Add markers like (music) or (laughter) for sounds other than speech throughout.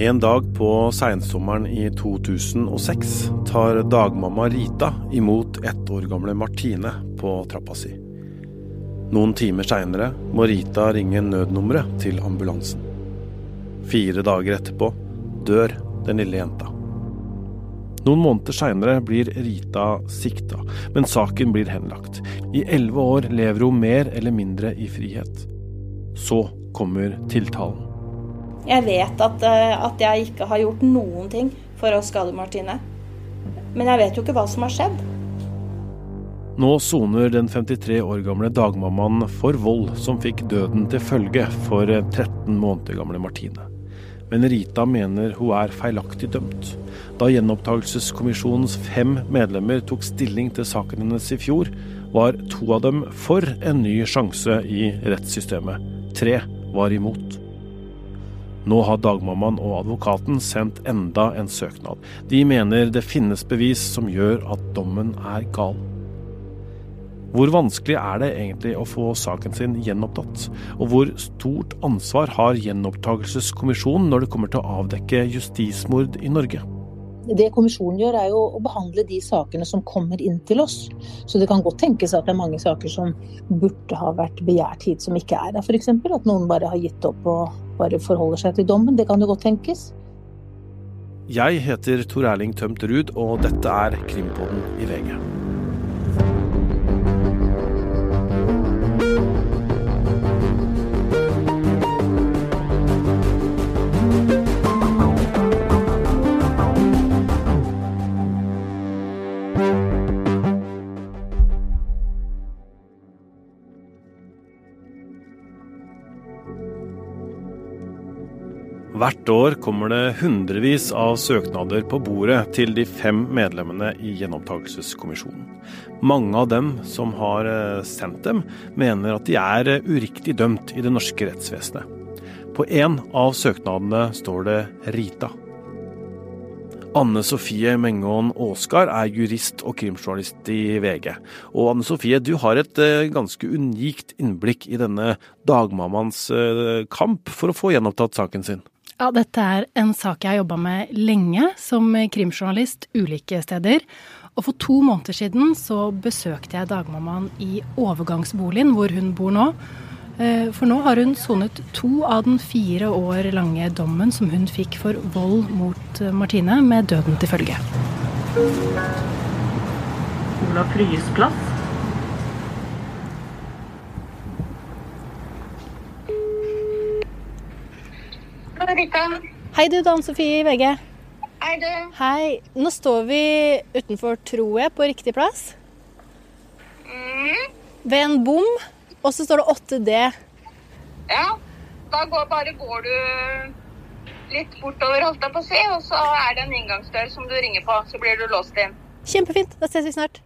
En dag på seinsommeren i 2006 tar dagmamma Rita imot ett år gamle Martine på trappa si. Noen timer seinere må Rita ringe nødnummeret til ambulansen. Fire dager etterpå dør den lille jenta. Noen måneder seinere blir Rita sikta, men saken blir henlagt. I elleve år lever hun mer eller mindre i frihet. Så kommer tiltalen. Jeg vet at, eh, at, jeg ikke har gjort noen ting for å skade Martine. Men jeg vet jo ikke hva som har skjedd. Nå soner den 53 år gamle dagmammaen for vold som fikk døden til følge for 13 måneder gamle Martine. Men Rita mener hun er feilaktig dømt. Da gjenopptakelseskommisjonens fem medlemmer tok stilling til saken hennes i fjor, var to av dem for en ny sjanse i rettssystemet. Tre var imot. Nå har dagmammaen og advokaten sendt enda en søknad. De mener det finnes bevis som gjør at dommen er gal. Hvor vanskelig er det egentlig å få saken sin gjenopptatt? Og hvor stort ansvar har gjenopptakelseskommisjonen når det kommer til å avdekke justismord i Norge? Det kommisjonen gjør, er jo å behandle de sakene som kommer inn til oss. Så det kan godt tenkes at det er mange saker som burde ha vært begjært hit, som ikke er der. F.eks. at noen bare har gitt opp og bare forholder seg til dommen. Det kan jo godt tenkes. Jeg heter Tor Erling Tømt Ruud, og dette er Krimpodden i VG. Hvert år kommer det hundrevis av søknader på bordet til de fem medlemmene i gjenopptakelseskommisjonen. Mange av dem som har eh, sendt dem, mener at de er eh, uriktig dømt i det norske rettsvesenet. På én av søknadene står det Rita. Anne Sofie Mengon Aasgard er jurist og krimjournalist i VG. Og Anne Sofie, du har et eh, ganske unikt innblikk i denne dagmammaens kamp for å få gjenopptatt saken sin. Ja, dette er en sak jeg har jobba med lenge som krimjournalist ulike steder. Og for to måneder siden så besøkte jeg dagmammaen i overgangsboligen hvor hun bor nå. Eh, for nå har hun sonet to av den fire år lange dommen som hun fikk for vold mot eh, Martine, med døden til følge. Olav Fryes plass. Rita. Hei du, Dan Sofie i VG. Hei du. Hei. Nå står vi utenfor, tror jeg, på riktig plass. Mm. Ved en bom, og så står det 8D. Ja. Da går, bare går du litt bortover, holdt jeg på å si, og så er det en inngangsdør som du ringer på. Så blir du låst inn. Kjempefint. Da ses vi snart.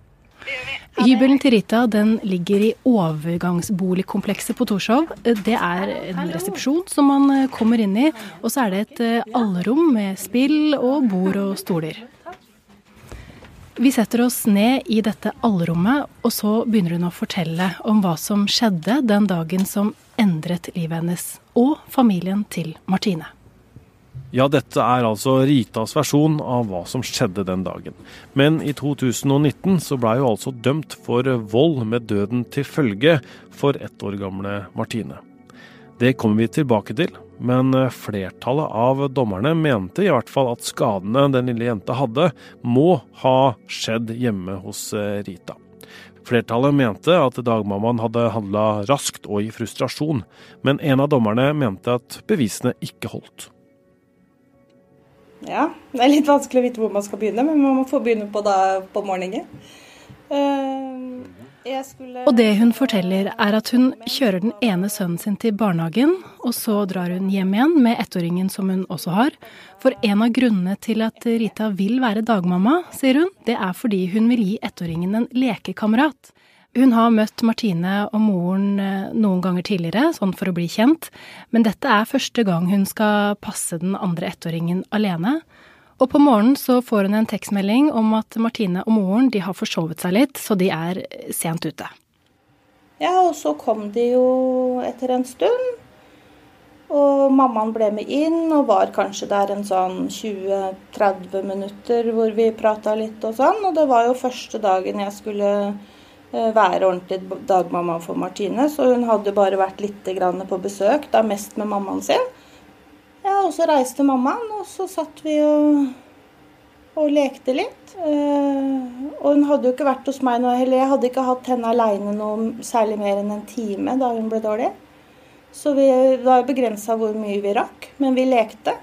Hybelen til Rita den ligger i overgangsboligkomplekset på Torshov. Det er en resepsjon som man eh, kommer inn i, og så er det et eh, allrom med spill og bord og stoler. Vi setter oss ned i dette allrommet, og så begynner hun å fortelle om hva som skjedde den dagen som endret livet hennes og familien til Martine. Ja, dette er altså Ritas versjon av hva som skjedde den dagen. Men i 2019 så blei hun altså dømt for vold med døden til følge for ett år gamle Martine. Det kommer vi tilbake til, men flertallet av dommerne mente i hvert fall at skadene den lille jenta hadde, må ha skjedd hjemme hos eh, Rita. Flertallet mente at dagmammaen hadde handla raskt og i frustrasjon, men en av dommerne mente at bevisene ikke holdt. Ja, det er litt vanskelig å vite hvor man skal begynne, men man må få begynne på, da, på morgenen. Uh, skulle... Og det hun forteller, er at hun kjører den ene sønnen sin til barnehagen, og så drar hun hjem igjen med ettåringen som hun også har. For en av grunnene til at Rita vil være dagmamma, sier hun, det er fordi hun vil gi ettåringen en lekekamerat. Hun har møtt Martine og moren eh, noen ganger tidligere, sånn for å bli kjent, men dette er første gang hun skal passe den andre ettåringen alene. Og på morgenen så får hun en tekstmelding om at Martine og moren de har forsovet seg litt, så de er sent ute. Ja, og så kom de jo etter en stund. Og mammaen ble med inn og var kanskje der en sånn 20-30 minutter hvor vi prata litt og sånn. Og det var jo første dagen jeg skulle eh, være ordentlig dagmamma for Martine, så hun hadde bare vært litt på besøk, da mest med mammaen sin. Ja, og så reiste mammaen, og så satt vi og, og lekte litt. Uh, og hun hadde jo ikke vært hos meg nå heller. Jeg hadde ikke hatt henne aleine noe særlig mer enn en time da hun ble dårlig. Så vi var begrensa hvor mye vi rakk, men vi lekte.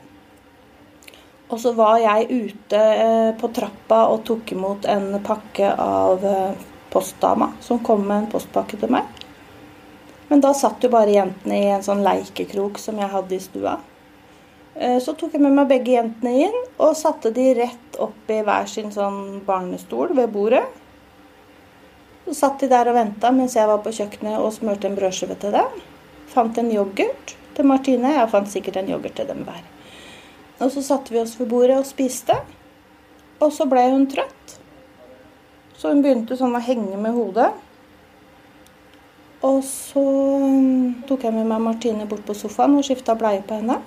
Og så var jeg ute uh, på trappa og tok imot en pakke av postdama som kom med en postpakke til meg. Men da satt jo bare jentene i en sånn leikekrok som jeg hadde i stua. Eh, så tok jeg med meg begge jentene inn og satte de rett opp i hver sin sånn barnestol ved bordet. Så satt de der og venta mens jeg var på kjøkkenet og smurte en brødskive til dem. Fant en yoghurt til Martine. Jeg fant sikkert en yoghurt til dem hver. Og så satte vi oss ved bordet og spiste. Og så ble hun trøtt. Så hun begynte sånn å henge med hodet. Og så mm, tok jeg med meg Martine bort på sofaen og skifta bleie på henne.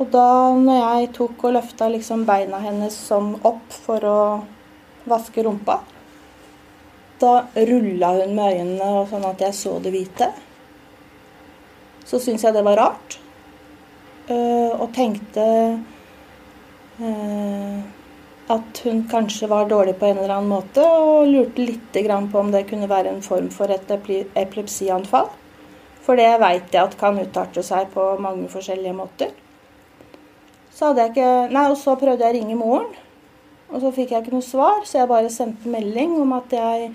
Og da når jeg tok og løfta liksom beina hennes sånn opp for å vaske rumpa, da rulla hun med øynene sånn at jeg så det hvite. Så syntes jeg det var rart. Eh, og tenkte eh, at hun kanskje var dårlig på en eller annen måte, og lurte litt på om det kunne være en form for et epilepsianfall. For det veit jeg at kan utarte seg på mange forskjellige måter. Så hadde jeg ikke Nei, og så prøvde jeg å ringe moren. Og så fikk jeg ikke noe svar, så jeg bare sendte melding om at jeg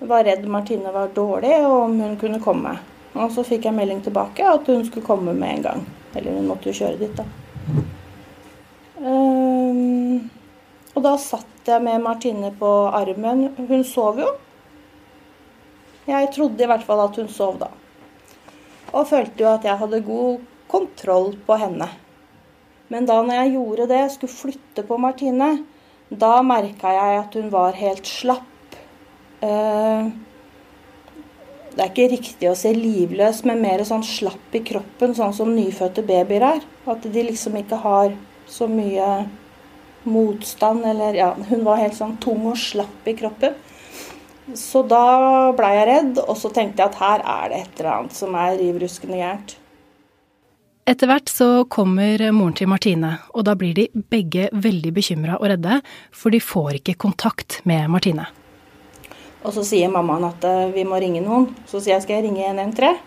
var redd Martine var dårlig, og om hun kunne komme. Og så fikk jeg melding tilbake at hun skulle komme med en gang. Eller hun måtte jo kjøre dit, da. Um, og da satt jeg med Martine på armen. Hun sov jo. Jeg trodde i hvert fall at hun sov da. Og følte jo at jeg hadde god kontroll på henne. Men da når jeg gjorde det, skulle flytte på Martine, da merka jeg at hun var helt slapp. Eh, det er ikke riktig å si livløs, men mer sånn slapp i kroppen, sånn som nyfødte babyer er. At de liksom ikke har så mye motstand, eller ja, hun var helt sånn tung og slapp i kroppen. Så da blei jeg redd, og så tenkte jeg at her er det et eller annet som er riv ruskende gærent. Etter hvert så kommer moren til Martine, og da blir de begge veldig bekymra og redde, for de får ikke kontakt med Martine. Og så sier mammaen at eh, vi må ringe noen. Så sier jeg skal jeg ringe 113?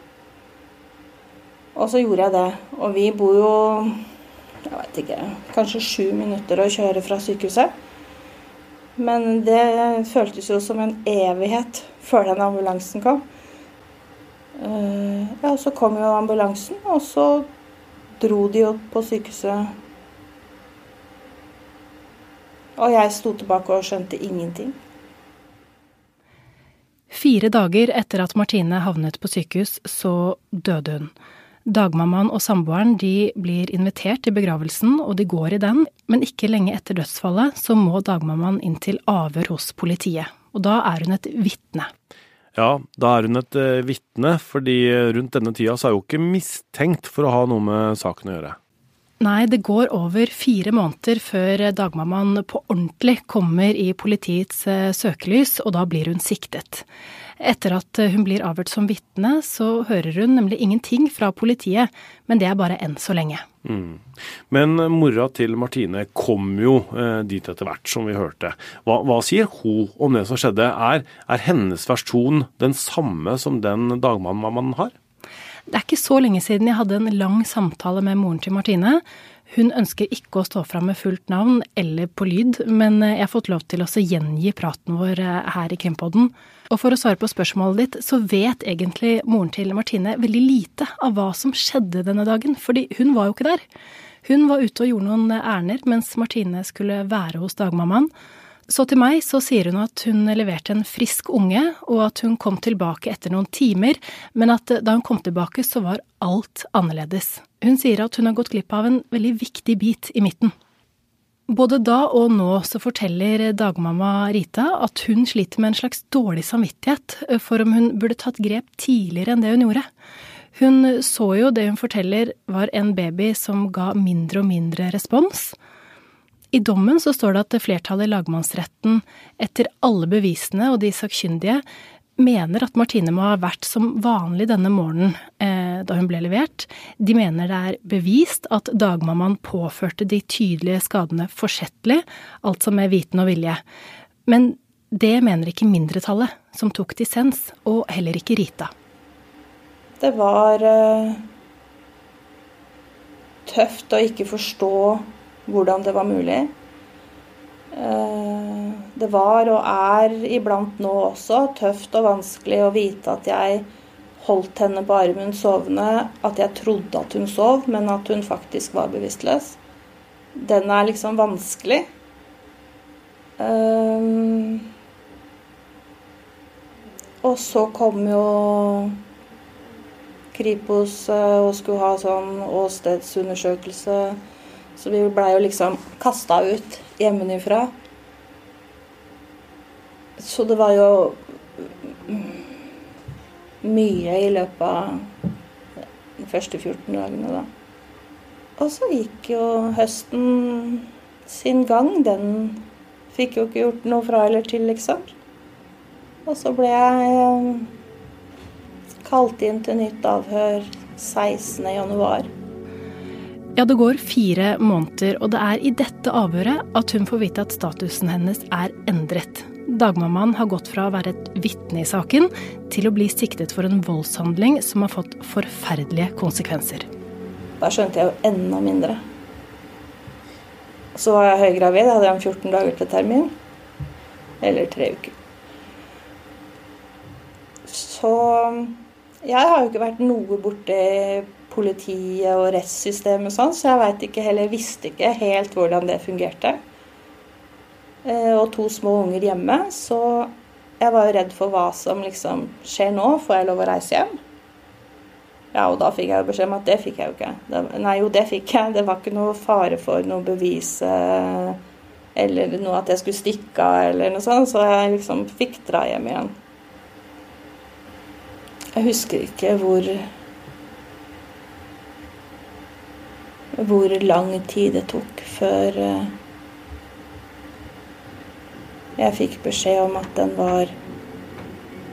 Og så gjorde jeg det. Og vi bor jo jeg vet ikke, kanskje sju minutter å kjøre fra sykehuset. Men det føltes jo som en evighet før den ambulansen kom. Eh, ja, så kom jo ambulansen, og så dro de opp på sykehuset. Og jeg sto tilbake og skjønte ingenting. Fire dager etter at Martine havnet på sykehus, så døde hun. Dagmammaen og samboeren de blir invitert til begravelsen, og de går i den. Men ikke lenge etter dødsfallet så må dagmammaen inn til avhør hos politiet. Og da er hun et vitne. Ja, da er hun et uh, vitne, fordi rundt denne tida så er hun ikke mistenkt for å ha noe med saken å gjøre. Nei, det går over fire måneder før dagmammaen på ordentlig kommer i politiets uh, søkelys, og da blir hun siktet. Etter at hun blir avhørt som vitne, så hører hun nemlig ingenting fra politiet, men det er bare enn så lenge. Mm. Men mora til Martine kom jo eh, dit etter hvert, som vi hørte. Hva, hva, sier hun om det som skjedde? Er, er hennes versjon den samme som den dagmammaen har? Det er ikke så lenge siden jeg hadde en lang samtale med moren til Martine. Hun ønsker ikke å stå fram med fullt navn eller på lyd, men jeg har fått lov til å gjengi praten vår eh, her i Krimpodden. Og for å svare på spørsmålet ditt, så vet egentlig moren til Martine veldig lite av hva som skjedde denne dagen, fordi hun var jo ikke der. Hun var ute og gjorde noen ærender mens Martine skulle være hos dagmammaen. Så til meg så sier hun at hun leverte en frisk unge, og at hun kom tilbake etter noen timer, men at da hun kom tilbake så var alt annerledes. Hun sier at hun har gått glipp av en veldig viktig bit i midten. Både da og nå så forteller dagmamma Rita at hun sliter med en slags dårlig samvittighet for om hun burde tatt grep tidligere enn det hun gjorde. Hun så jo det hun forteller var en baby som ga mindre og mindre respons. I dommen så står det at flertallet i lagmannsretten, etter alle bevisene og de sakkyndige, mener at Martine må ha vært som vanlig denne morgenen eh, da hun ble levert. De mener det er bevist at dagmammaen påførte de tydelige skadene forsettlig, altså med viten og vilje. Men det mener ikke mindretallet, som tok dissens, og heller ikke Rita. Det var eh, tøft å ikke forstå hvordan det var mulig. Uh, det var og er iblant nå også tøft og vanskelig å vite at jeg holdt henne på armen sovende, at jeg trodde at hun sov, men at hun faktisk var bevisstløs. Den er liksom vanskelig. Uh, og så kom jo Kripos eh, og skulle ha sånn åstedsundersøkelse. Så vi blei jo liksom kasta ut hjemmefra. Så det var jo mye i løpet av de første 14 dagene, da. Og så gikk jo høsten sin gang. Den fikk jo ikke gjort noe fra eller til, liksom. Og så ble jeg eh, kalt inn til nytt avhør 16.1. Ja, det går fire måneder, og det er i dette avhøret at hun får vite at statusen hennes er endret. Dagmammaen har gått fra å være et vitne i saken til å bli siktet for en voldshandling som har fått forferdelige konsekvenser. Da skjønte jeg jo enda mindre. Så var jeg høygravid, hadde jeg 14 dager til termin. Eller tre uker. Så jeg har jo ikke vært noe borti politiet og rettssystemet sånn, så jeg veit ikke heller, visste ikke helt hvordan det fungerte. Eh, og to små unger hjemme, så jeg var jo redd for hva som liksom skjer nå. Får jeg lov å reise hjem? Ja, og da fikk jeg jo beskjed om at det fikk jeg jo ikke. Det, nei, jo, det fikk jeg. Det var ikke noe fare for noe bevis eh, eller noe at jeg skulle stikke av eller noe sånt, så jeg liksom fikk dra hjem igjen. Jeg husker ikke hvor Hvor lang tid det tok før eh, jeg fikk beskjed om at den var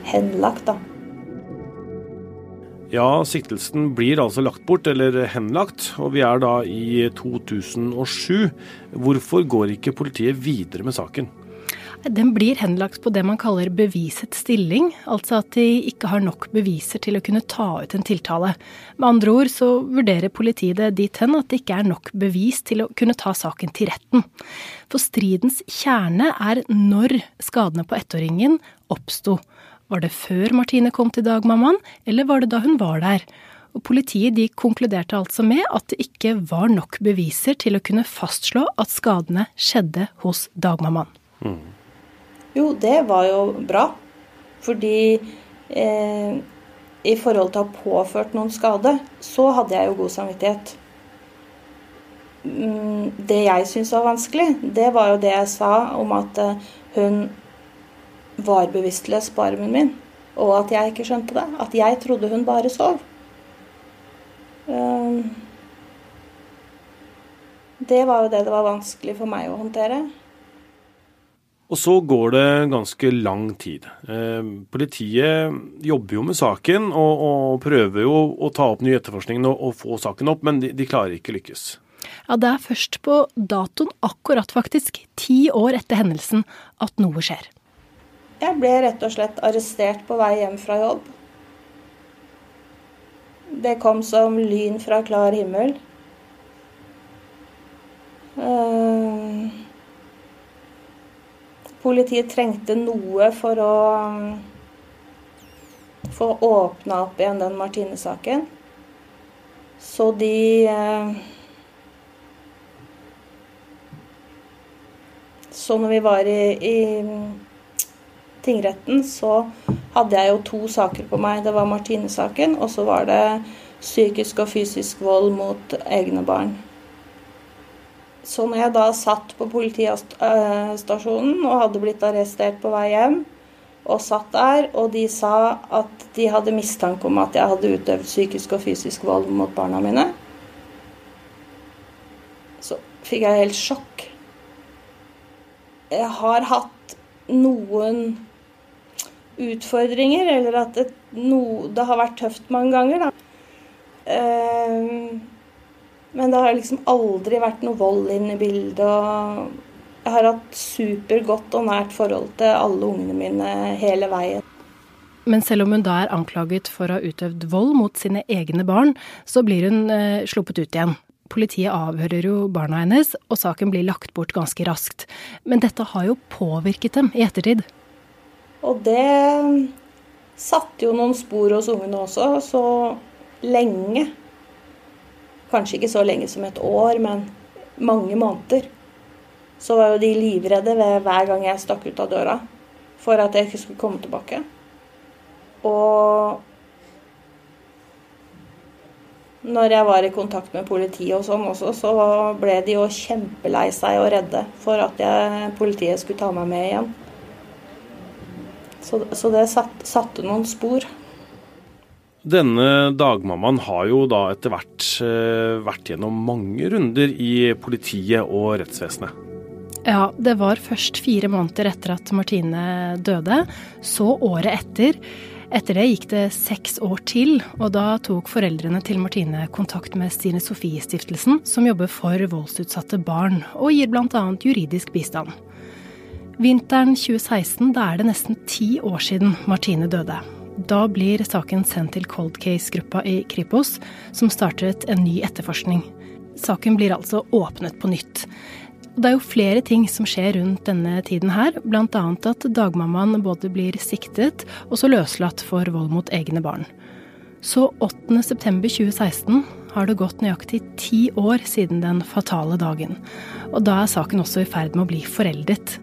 henlagt, da. Ja, siktelsen blir altså lagt bort, eller henlagt, og vi er da i 2007. Hvorfor går ikke politiet videre med saken? Den blir henlagt på det man kaller bevisets stilling, altså at de ikke har nok beviser til å kunne ta ut en tiltale. Med andre ord så vurderer politiet det dit hen at det ikke er nok bevis til å kunne ta saken til retten. For stridens kjerne er når skadene på ettåringen oppsto. Var det før Martine kom til dagmammaen, eller var det da hun var der? Og Politiet de konkluderte altså med at det ikke var nok beviser til å kunne fastslå at skadene skjedde hos dagmammaen. Mm. Jo, det var jo bra. Fordi eh, i forhold til å ha påført noen skade, så hadde jeg jo god samvittighet. Mm, det jeg syntes var vanskelig, det var jo det jeg sa om at eh, hun var bevisstløs på armen min. Og at jeg ikke skjønte det. At jeg trodde hun bare sov. Um, det var jo det det var vanskelig for meg å håndtere. Og så går det ganske lang tid. Eh, politiet jobber jo med saken og, og prøver jo å ta opp ny etterforskning og, og, få saken opp, men de, de klarer ikke lykkes. Ja, Det er først på datoen, akkurat faktisk ti år etter hendelsen, at noe skjer. Jeg ble rett og slett arrestert på vei hjem fra jobb. Det kom som lyn fra klar himmel. Uh, Politiet trengte noe for å få åpna opp igjen den Martine-saken. Så de eh, Så når vi var i, i tingretten, så hadde jeg jo to saker på meg. Det var Martine-saken, og så var det psykisk og fysisk vold mot egne barn. Så når jeg da satt på politistasjonen og hadde blitt arrestert på vei hjem, og satt der, og de sa at de hadde mistanke om at jeg hadde utøvd psykisk og fysisk vold mot barna mine. Så fikk jeg helt sjokk. Jeg har hatt noen utfordringer, eller at det, no, det har vært tøft mange ganger, da. Uh, men det har liksom aldri vært noe vold inne i bildet. og Jeg har hatt supergodt og nært forhold til alle ungene mine hele veien. Men selv om hun da er anklaget for å ha utøvd vold mot sine egne barn, så blir hun eh, sluppet ut igjen. Politiet avhører jo barna hennes, og saken blir lagt bort ganske raskt. Men dette har jo påvirket dem i ettertid. Og det satte jo noen spor hos ungene også, så lenge kanskje ikke så lenge som et år, men mange måneder, så var jo de livredde ved hver gang jeg stakk ut av døra for at jeg ikke skulle komme tilbake. Og når jeg var i kontakt med politiet og sånn også, så ble de jo kjempelei seg og redde for at jeg, politiet skulle ta meg med igjen. Så, så det satt, satte noen spor. Denne dagmammaen har jo da etter hvert eh, vært gjennom mange runder i politiet og rettsvesenet. Ja, det var først fire måneder etter at Martine døde, så året etter. Etter det gikk det seks år til, og da tok foreldrene til Martine kontakt med Stine Sofie-stiftelsen, som jobber for voldsutsatte barn, og gir bl.a. juridisk bistand. Vinteren 2016, da er det nesten ti år siden Martine døde. Da blir saken sendt til cold case-gruppa i Kripos, som startet en ny etterforskning. Saken blir altså åpnet på nytt. Det er jo flere ting som skjer rundt denne tiden her, bl.a. at dagmammaen både blir siktet og så løslatt for vold mot egne barn. Så 8.9.2016 har det gått nøyaktig ti år siden den fatale dagen. Og da er saken også i ferd med å bli foreldet.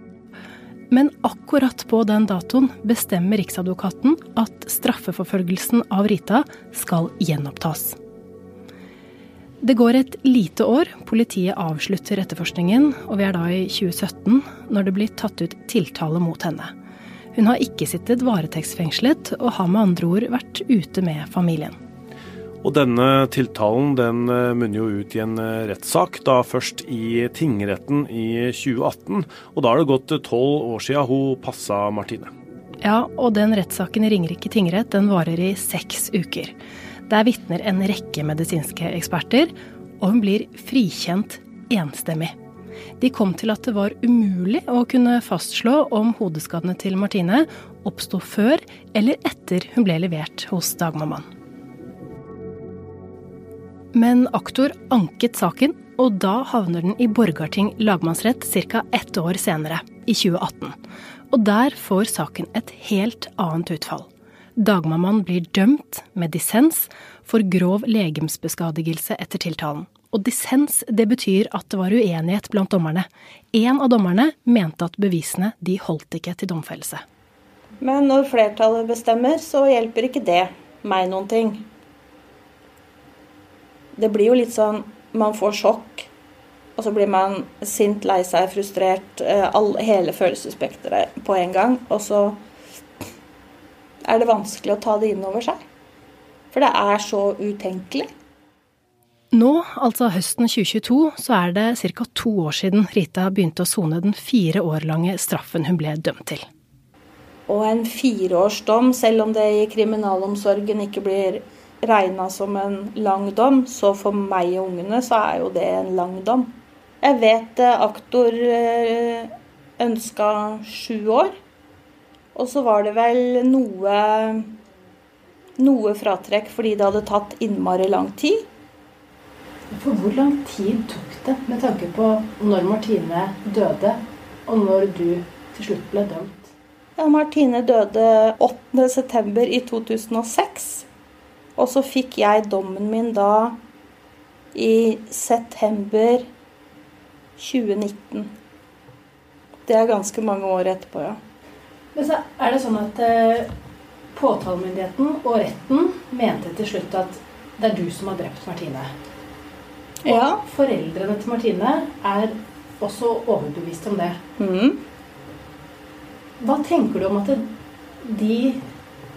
Men akkurat på den datoen bestemmer Riksadvokaten at straffeforfølgelsen av Rita skal gjenopptas. Det går et lite år. Politiet avslutter etterforskningen, og vi er da i 2017, når det blir tatt ut tiltale mot henne. Hun har ikke sittet varetektsfengslet, og har med andre ord vært ute med familien. Og denne tiltalen den eh, munner jo ut i en eh, rettssak, da først i tingretten i 2018. Og da har det gått tolv år siden hun passa Martine. Ja, og den rettssaken i Ringerike tingrett den varer i seks uker. Der vitner en rekke medisinske eksperter, og hun blir frikjent enstemmig. De kom til at det var umulig å kunne fastslå om hodeskadene til Martine oppsto før eller etter hun ble levert hos dagmammaen. Men aktor anket saken, og da havner den i Borgarting lagmannsrett ca. ett år senere, i 2018. Og der får saken et helt annet utfall. Dagmammaen blir dømt med dissens for grov legemsbeskadigelse etter tiltalen. Og dissens det betyr at det var uenighet blant dommerne. En av dommerne mente at bevisene de holdt ikke til domfellelse. Men når flertallet bestemmer, så hjelper ikke det meg noen ting det blir jo litt sånn Man får sjokk, og så blir man sint, lei seg, frustrert. Eh, all, hele følelsesspekteret på en gang. Og så er det vanskelig å ta det inn over seg. For det er så utenkelig. Nå, altså høsten 2022, så er det ca. to år siden Rita begynte å sone den fire år lange straffen hun ble dømt til. Og en fireårsdom, selv om det i kriminalomsorgen ikke blir regna som en lang dom, så for meg og ungene så er jo det en lang dom. Jeg vet eh, aktor eh, ønska sju år. Og så var det vel noe noe fratrekk fordi det hadde tatt innmari lang tid. For hvor lang tid tok det med tanke på når Martine døde, og når du til slutt ble dømt? Ja, Martine døde 8.9. i 2006. Og så fikk jeg dommen min da i september 2019. Det er ganske mange år etterpå, ja. Men så er det sånn at eh, påtalemyndigheten og retten mente til slutt at det er du som har drept Martine. Og Ja. foreldrene til Martine er også overbevist om det. Mm. Hva tenker du om at de,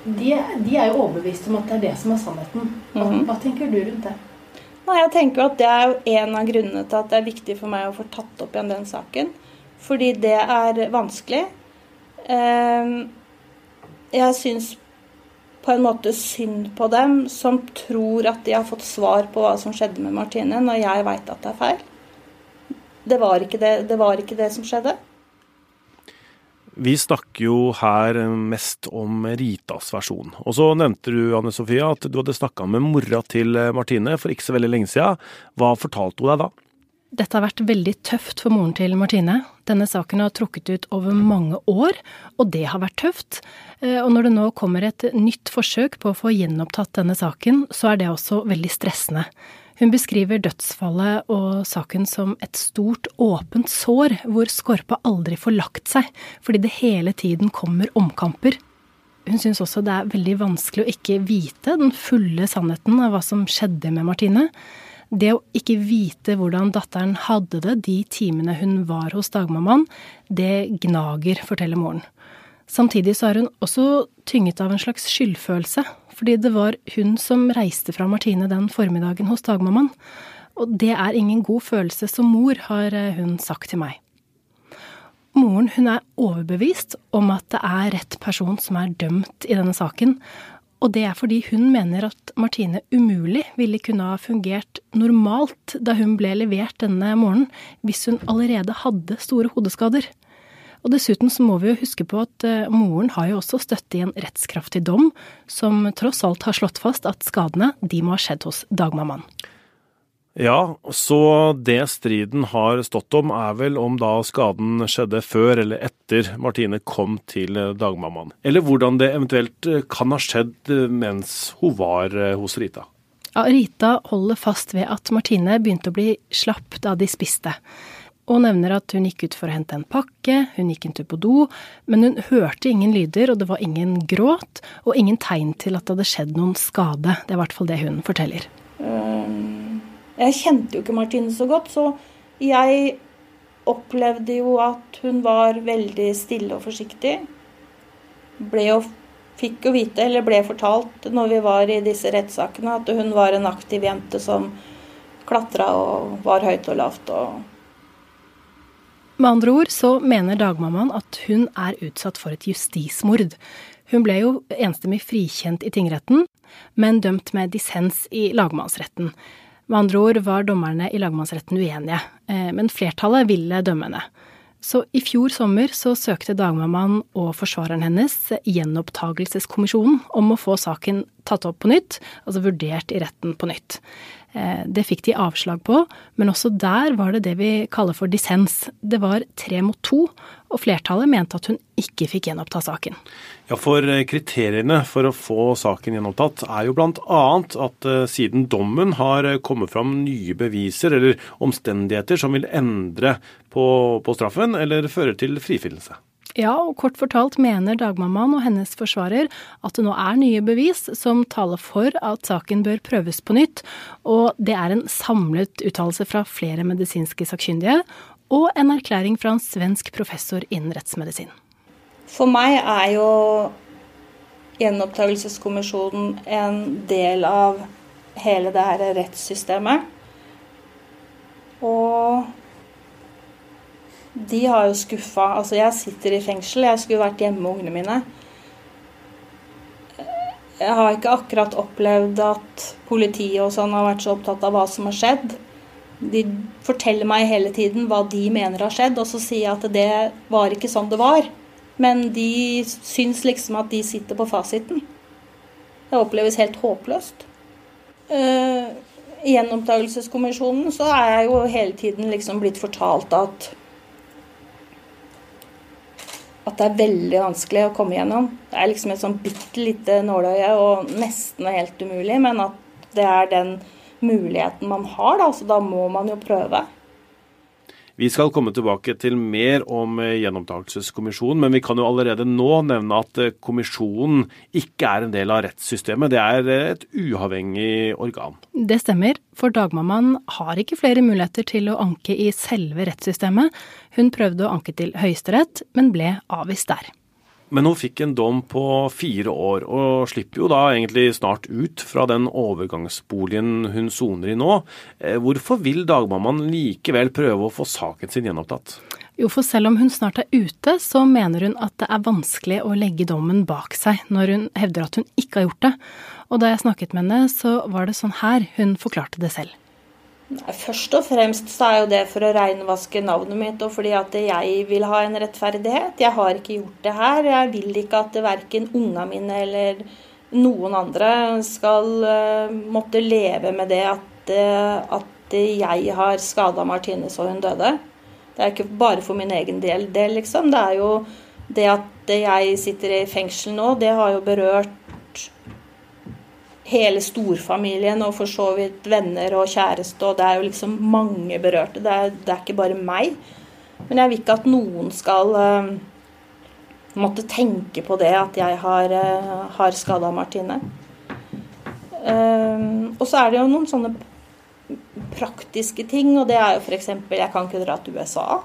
de, de, er jo overbevist om at det er det som er sannheten. Hva, mm -hmm. hva tenker du rundt det? Nei, jeg tenker jo at Det er jo en av grunnene til at det er viktig for meg å få tatt opp igjen den saken. Fordi det er vanskelig. Ehm, jeg syns på en måte synd på dem som tror at de har fått svar på hva som skjedde med Martine, når jeg veit at det er feil. Det var, det, det var ikke det som skjedde. Vi snakker jo her mest om Ritas versjon. Og så nevnte du Anne Sofia, at du hadde snakka med mora til Martine for ikke så veldig lenge siden. Hva fortalte hun deg da? Dette har vært veldig tøft for moren til Martine. Denne saken har trukket ut over mange år, og det har vært tøft. Eh, og når det nå kommer et nytt forsøk på å få gjenopptatt denne saken, så er det også veldig stressende. Hun beskriver dødsfallet og saken som et stort, åpent sår, hvor Skorpa aldri får lagt seg, fordi det hele tiden kommer omkamper. Hun syns også det er veldig vanskelig å ikke vite den fulle sannheten av hva som skjedde med Martine. Det å ikke vite hvordan datteren hadde det de timene hun var hos dagmammaen, det gnager, forteller moren. Samtidig så er hun også tynget av en slags skyldfølelse fordi det var hun som reiste fra Martine den formiddagen hos dagmammaen. Og det er ingen god følelse som mor, har eh, hun sagt til meg. Moren hun er overbevist om at det er rett person som er dømt i denne saken, og det er fordi hun mener at Martine umulig ville kunne ha fungert normalt da hun ble levert denne morgenen, hvis hun allerede hadde store hodeskader. Og dessuten så må vi jo huske på at uh, moren har jo også støtte i en rettskraftig dom, som tross alt har slått fast at skadene de må ha skjedd hos dagmammaen. Ja, så det striden har stått om er vel om da skaden skjedde før eller etter Martine kom til dagmammaen. Eller hvordan det eventuelt eh, kan ha skjedd eh, mens hun var hos Rita. Ja, Rita holder fast ved at Martine begynte å bli slapp da de spiste og nevner at hun gikk ut for å hente en pakke, hun gikk en tur på do, men hun hørte ingen lyder, og det var ingen gråt, og ingen tegn til at det hadde skjedd noen skade. Det er i hvert fall det hun forteller. Um, jeg kjente jo ikke Martine så godt, så jeg opplevde jo at hun var veldig stille og forsiktig. Ble jo, fikk jo vite, eller ble fortalt når vi var i disse rettssakene, at hun var en aktiv jente som klatra og var høyt og lavt. og med andre ord så mener dagmammaen at hun er utsatt for et justismord. Hun ble jo enstemmig frikjent i tingretten, men dømt med dissens i lagmannsretten. Med andre ord var dommerne i lagmannsretten uenige, eh, men flertallet ville dømme henne. Så i fjor sommer så søkte dagmammaen og forsvareren hennes gjenopptagelseskommisjonen om å få saken tatt opp på nytt, altså vurdert i retten på nytt. Eh, det fikk de avslag på, men også der var det det vi kaller for dissens. Det var tre mot to, og flertallet mente at hun ikke fikk gjenoppta saken. Ja, For eh, kriteriene for å få saken gjenopptatt er jo bl.a. at eh, siden dommen har kommet fram nye beviser eller omstendigheter som vil endre på, på straffen eller føre til frifinnelse. Ja, og kort fortalt mener dagmammaen og hennes forsvarer at det nå er nye bevis som taler for at saken bør prøves på nytt, og det er en samlet uttalelse fra flere medisinske sakkyndige og en erklæring fra en svensk professor innen rettsmedisin. For meg er jo gjenopptakelseskommisjonen en del av hele det her rettssystemet. Og de har jo skuffa Altså, jeg sitter i fengsel. Jeg skulle vært hjemme med ungene mine. Jeg har ikke akkurat opplevd at politiet og sånn har vært så opptatt av hva som har skjedd. De forteller meg hele tiden hva de mener har skjedd, og så sier jeg at det var ikke sånn det var. Men de syns liksom at de sitter på fasiten. Det oppleves helt håpløst. Uh, I gjenopptakelseskommisjonen så er jeg jo hele tiden liksom blitt fortalt at at det er veldig vanskelig å komme gjennom. Det er liksom et sånn bitte lite nåløye og nesten helt umulig, men at det er den muligheten man har, da, så da må man jo prøve. Vi skal komme tilbake til mer om eh, gjenopptakelseskommisjonen, men vi kan jo allerede nå nevne at eh, kommisjonen ikke er en del av rettssystemet. Det er eh, et uavhengig organ. Det stemmer, for dagmammaen har ikke flere muligheter til å anke i selve rettssystemet. Hun prøvde å anke til Høyesterett, men ble avvist der. Men hun fikk en dom på fire år, og slipper jo da egentlig snart ut fra den overgangsboligen hun soner i nå. Eh, hvorfor vil dagmammaen likevel prøve å få saken sin gjenopptatt? Jo, for selv om hun snart er ute, så mener hun at det er vanskelig å legge dommen bak seg når hun hevder at hun ikke har gjort det. Og da jeg snakket med henne, så var det sånn her hun forklarte det selv. Nei, først og fremst så er jo det for å reinvaske navnet mitt, og fordi at jeg vil ha en rettferdighet. Jeg har ikke gjort det her. Jeg vil ikke at verken unga mine eller noen andre skal uh, måtte leve med det at, uh, at jeg har skada Martine så hun døde. Det er ikke bare for min egen del, det, liksom. Det er jo det at jeg sitter i fengsel nå, det har jo berørt hele storfamilien og for så vidt venner og kjæreste, og det er jo liksom mange berørte. Det er, det er ikke bare meg. Men jeg vil ikke at noen skal uh, måtte tenke på det at jeg har, uh, har skada Martine. Uh, og så er det jo noen sånne praktiske ting, og det er jo f.eks. jeg kan ikke dra til USA.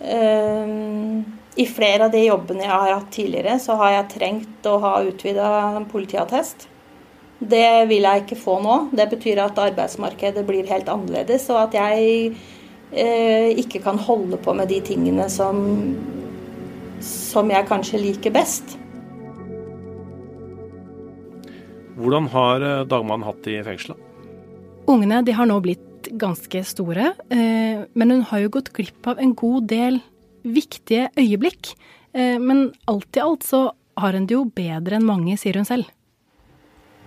Uh, I flere av de jobbene jeg har hatt tidligere, så har jeg trengt å ha utvida politiattest. Det vil jeg ikke få nå. Det betyr at arbeidsmarkedet blir helt annerledes, og at jeg eh, ikke kan holde på med de tingene som, som jeg kanskje liker best. Hvordan har eh, Dagmann hatt det i fengselet? Ungene de har nå blitt ganske store, eh, men hun har jo gått glipp av en god del viktige øyeblikk. Eh, men alt i alt så har hun det jo bedre enn mange, sier hun selv.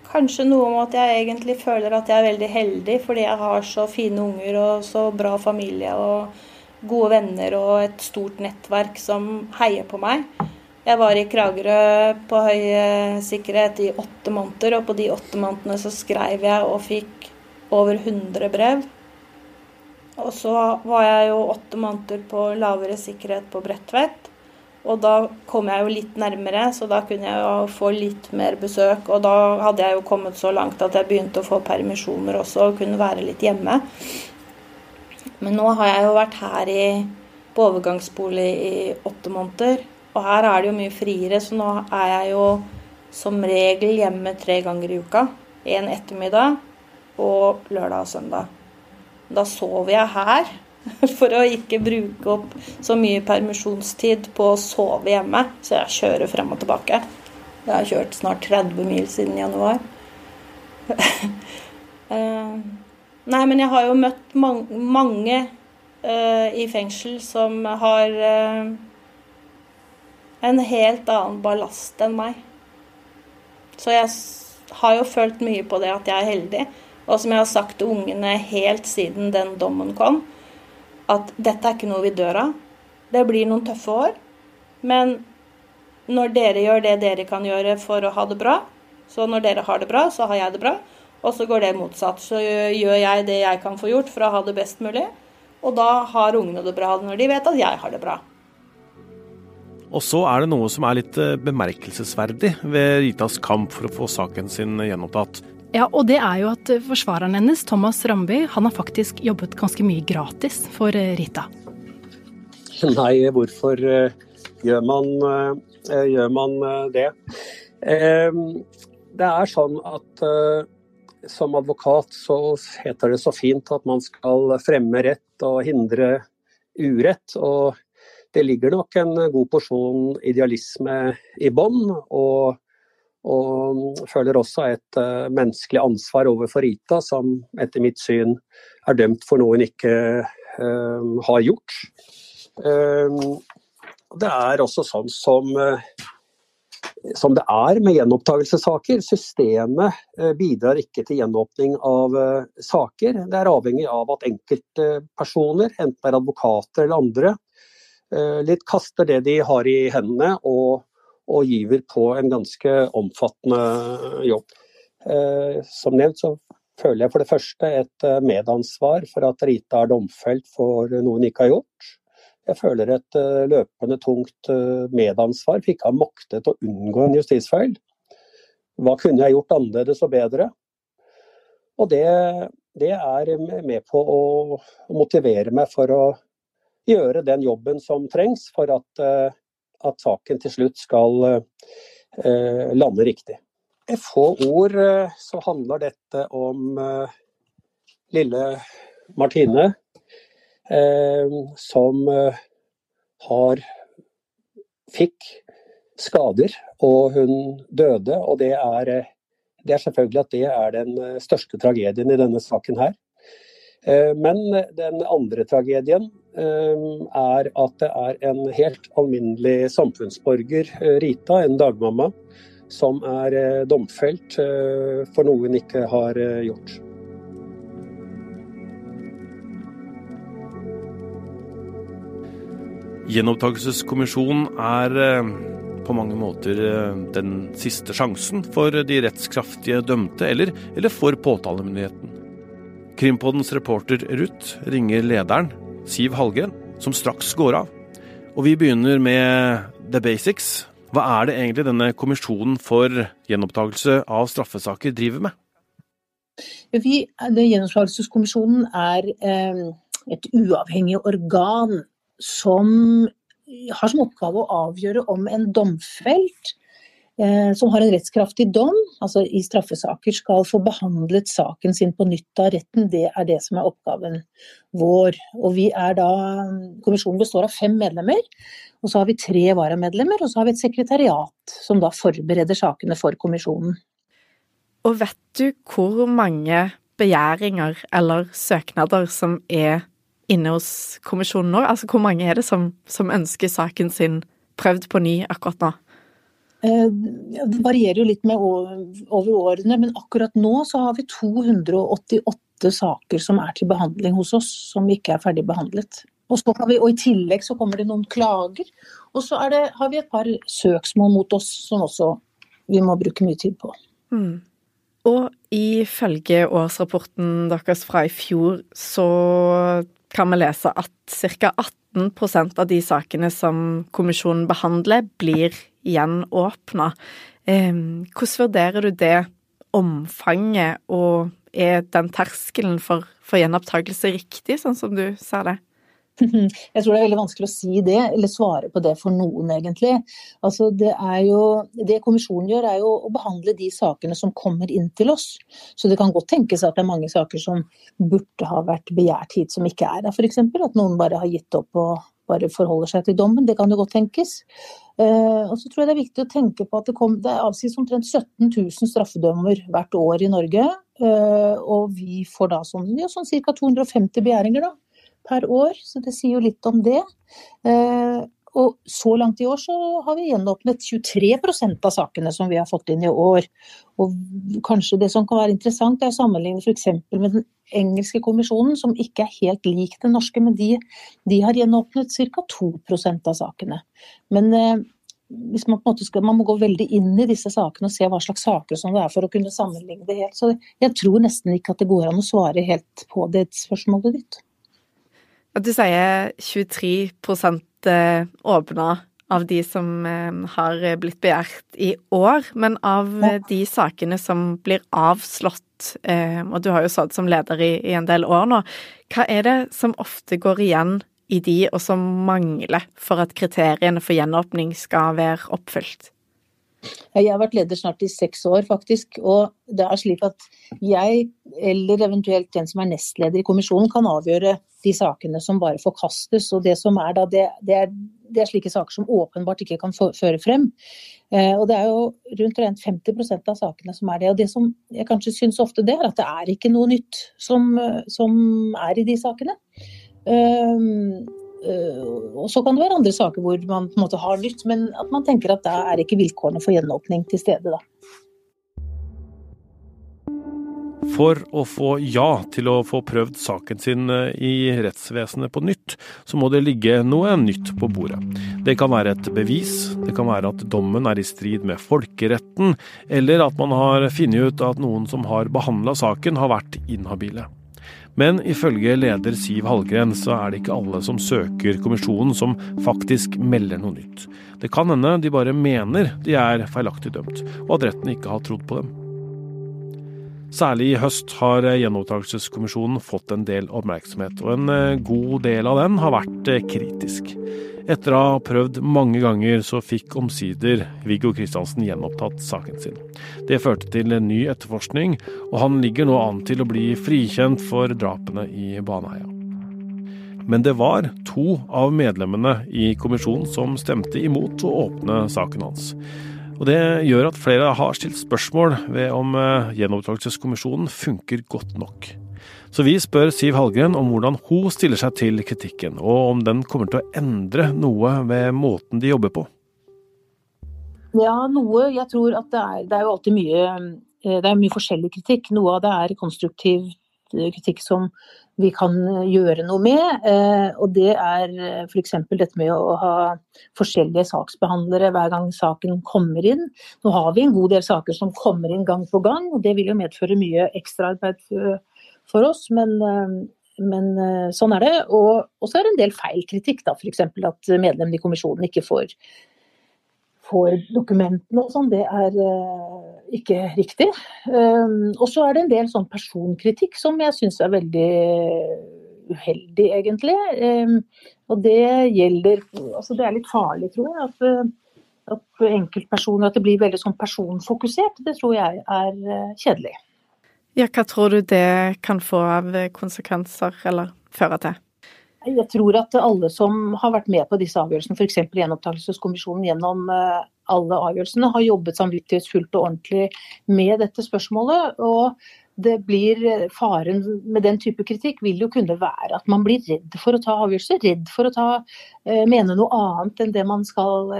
Kanskje noe om at jeg egentlig føler at jeg er veldig heldig fordi jeg har så fine unger og så bra familie og gode venner og et stort nettverk som heier på meg. Jeg var i Kragerø på høy sikkerhet i åtte måneder, og på de åtte månedene så skrev jeg og fikk over 100 brev. Og så var jeg jo åtte måneder på lavere sikkerhet på Bredtvet. Og da kom jeg jo litt nærmere, så da kunne jeg jo få litt mer besøk. Og da hadde jeg jo kommet så langt at jeg begynte å få permisjoner også og kunne være litt hjemme. Men nå har jeg jo vært her i, på overgangsbolig i åtte måneder. Og her er det jo mye friere, så nå er jeg jo som regel hjemme tre ganger i uka. En ettermiddag og lørdag og søndag. Da sover jeg her (laughs) for å ikke bruke opp så mye permisjonstid på å sove hjemme. Så jeg kjører frem og tilbake. Jeg har kjørt snart 30 mil siden januar. (laughs) Eh, nei, men jeg har jo møtt mange uh, i fengsel som har uh, en helt annen ballast enn meg. Så jeg har jo følt mye på det at jeg er heldig. Og som jeg har sagt til ungene helt siden den dommen kom, at dette er ikke noe vi dør av. Det blir noen tøffe år. Men når dere gjør det dere kan gjøre for å ha det bra, så når dere har det bra, så har jeg det bra. Og så går det motsatt. Så gjør jeg det jeg kan få gjort for å ha det best mulig. Og da har ungene det bra når de vet at jeg har det bra. Og så er det noe som er litt eh, bemerkelsesverdig ved Ritas kamp for å få saken sin gjenopptatt. Ja, og det er jo at forsvareren hennes, Thomas Ramby, han har faktisk jobbet ganske mye gratis for eh, Rita. Nei, hvorfor eh, gjør man, eh, gjør man det? Det er sånn at som advokat så heter det så fint at man skal fremme rett og hindre urett. Og det ligger nok en god porsjon idealisme i bånn. Og og føler også et uh, menneskelig ansvar overfor Rita, som etter mitt syn er dømt for noe hun ikke uh, har gjort. Uh, det er også sånn som, som det er med gjenopptakelsessaker. Systemet bidrar ikke til gjenåpning av saker. Det er avhengig av at enkeltpersoner, enten det er advokater eller andre, litt kaster det de har i hendene og og giver på en ganske omfattende jobb. Eh, som nevnt så føler jeg for det første et eh, medansvar for at Rita er domfelt for noe hun ikke har gjort. Jeg føler et eh, løpende tungt medansvar for ikke å ha maktet å unngå en justisfeil. Hva kunne jeg gjort annerledes og bedre? Og det, det er med på å motivere meg for å gjøre den jobben som trengs for at at saken til slutt skal eh, lande riktig. I få ord eh, så handler dette om eh, lille Martine, eh, som eh, har fikk skader, og hun døde. Og det er, eh, det er selvfølgelig at det er den største tragedien i denne saken her. Men den andre tragedien er at det er en helt alminnelig samfunnsborger, eh, Rita, en dagmamma, som er domfelt for noe hun ikke har gjort. Gjenopptakelseskommisjonen er på mange måter den siste sjansen for de rettskraftige dømte, eller, eller for påtalemyndigheten. Krimpodens reporter Ruth ringer lederen, Siv Hallgren, som straks går av. Og vi begynner med the basics. Hva er det egentlig denne kommisjonen for gjenopptakelse av straffesaker driver med? Vi, Gjenopptakelseskommisjonen er eh, et uavhengig organ som har som oppgave å avgjøre om en domfelt som har en rettskraftig dom, altså i straffesaker, skal få behandlet saken sin på nytt av retten. Det er det som er oppgaven vår. Og vi er da, Kommisjonen består av fem medlemmer. Og så har vi tre varamedlemmer, og så har vi et sekretariat som da forbereder sakene for kommisjonen. Og vet du hvor mange begjæringer eller søknader som er inne hos kommisjonen nå? Altså hvor mange er det som, som ønsker saken sin prøvd på ny akkurat nå? Eh, det varierer jo litt med over årene, men akkurat nå så har vi 288 saker som er til behandling hos oss, som ikke er ferdig behandlet. Og, vi, og I tillegg så kommer det noen klager. Og så det, har vi et par søksmål mot oss som også vi må bruke mye tid på. Mm. Og ifølge årsrapporten deres fra i fjor, så kan vi lese at ca. 18% av de sakene som kommisjonen behandler, blir gjenåpna. Hvordan vurderer du det omfanget, og er den terskelen for, for gjenopptakelse riktig, sånn som du ser det? (laughs) Jeg tror det er veldig vanskelig å si det, eller svare på det for noen, egentlig. Altså, det, jo, det kommisjonen gjør, er jo å behandle de sakene som kommer inn til oss. Så det kan godt tenkes at det er mange saker som burde ha vært begjært hit, som ikke er der. F.eks. at noen bare har gitt opp og bare forholder seg til dommen. Det kan jo godt tenkes. Uh, og så tror jeg det er viktig å tenke på at det, kom, det avsies omtrent 17 000 straffedømmer hvert år i Norge. Uh, og vi får da sånn, ja, sånn ca. 250 begjæringer, da per år, så det sier jo litt om det. Eh, og så langt i år så har vi gjenåpnet 23% av sakene som vi har fått inn i år. Og kanskje det som kan være interessant, er å sammenligne f.eks. med den engelske kommisjonen, som ikke er helt lik den norske, men de, de har gjenåpnet ca. 2% av sakene. Men eh, hvis man, på en måte skal, man må gå veldig inn i disse sakene og se hva slags saker som det er for å kunne sammenligne det helt. Så jeg tror nesten ikke at det går an å svare helt på det spørsmålet ditt. At du sier 23 eh, åpna av de som eh, har blitt begjært i år, men av de sakene som blir avslått, eh, og du har jo satt som leder i, en del år nå, hva er det som ofte går igjen i de, og som mangler for at kriteriene for gjenåpning skal være oppfylt? Jeg har vært leder snart i seks år, faktisk. Og det er slik at jeg, eller eventuelt den som er nestleder i kommisjonen, kan avgjøre de sakene som bare forkastes. Og det som er da, det, det, er, det er, slike saker som åpenbart ikke kan føre frem. Eh, og det er jo rundt 50% av sakene som er det. Og det som jeg kanskje syns ofte det, er at det er ikke noe nytt som, som er i de sakene. Um, og så kan det være andre saker hvor man på en måte har nytt, men at man tenker at da er ikke vilkårene for gjenåpning til stede, da. For å få ja til å få prøvd saken sin eh, i rettsvesenet på nytt, så må det ligge noe nytt på bordet. Det kan være et bevis, det kan være at dommen er i strid med folkeretten, eller at man har funnet ut at noen som har behandla saken, har vært inhabile. Men ifølge leder Siv Hallgren så er det ikke alle som søker kommisjonen som faktisk melder noe nytt. Det kan hende de bare mener de er feilaktig dømt, og at retten ikke har trodd på dem. Særlig i høst har Gjenopptakelseskommisjonen fått en del oppmerksomhet, og en eh, god del av den har vært eh, kritisk. Etter å ha prøvd mange ganger, så fikk omsider Viggo Kristiansen gjenopptatt saken sin. Det førte til en ny etterforskning, og han ligger nå an til å bli frikjent for drapene i Baneheia. Men det var to av medlemmene i kommisjonen som stemte imot å åpne saken hans. Og Det gjør at flere har stilt spørsmål ved om eh, gjenopptakelseskommisjonen funker godt nok. Så vi spør Siv Hallgren om hvordan hun stiller seg til kritikken, og om den kommer til å endre noe ved måten de jobber på. Ja, noe. Jeg tror at det er, det er jo alltid mye, eh, det er mye forskjellig kritikk. Noe av det er konstruktiv eh, kritikk som vi kan gjøre noe med. Eh, og det er f.eks. dette med å ha forskjellige saksbehandlere hver gang saken kommer inn. Nå har vi en god del saker som kommer inn gang på gang, og det vil jo medføre mye ekstraarbeid for oss. Men, eh, men eh, sånn er det. Og så er det en del feil kritikk, da. F.eks. at medlemmene i kommisjonen ikke får, får dokumentene og sånn. Det er uh, ikke riktig. Um, og så er det en del sånn personkritikk som jeg syns er veldig uheldig, egentlig. Um, og det gjelder Altså det er litt farlig, tror jeg. at at enkeltpersoner, at det blir veldig sånn personfokusert, det tror jeg er kjedelig. Ja, hva tror du det kan få av konsekvenser, eller føre til? Jeg tror at alle som har vært med på disse avgjørelsene, f.eks. gjenopptakelseskommisjonen gjennom eh, alle avgjørelsene, har jobbet samvittighetsfullt og ordentlig med dette spørsmålet. og det blir eh, Faren med den type kritikk vil jo kunne være at man blir redd for å ta avgjørelser. Redd for å ta, mene noe annet enn det man skal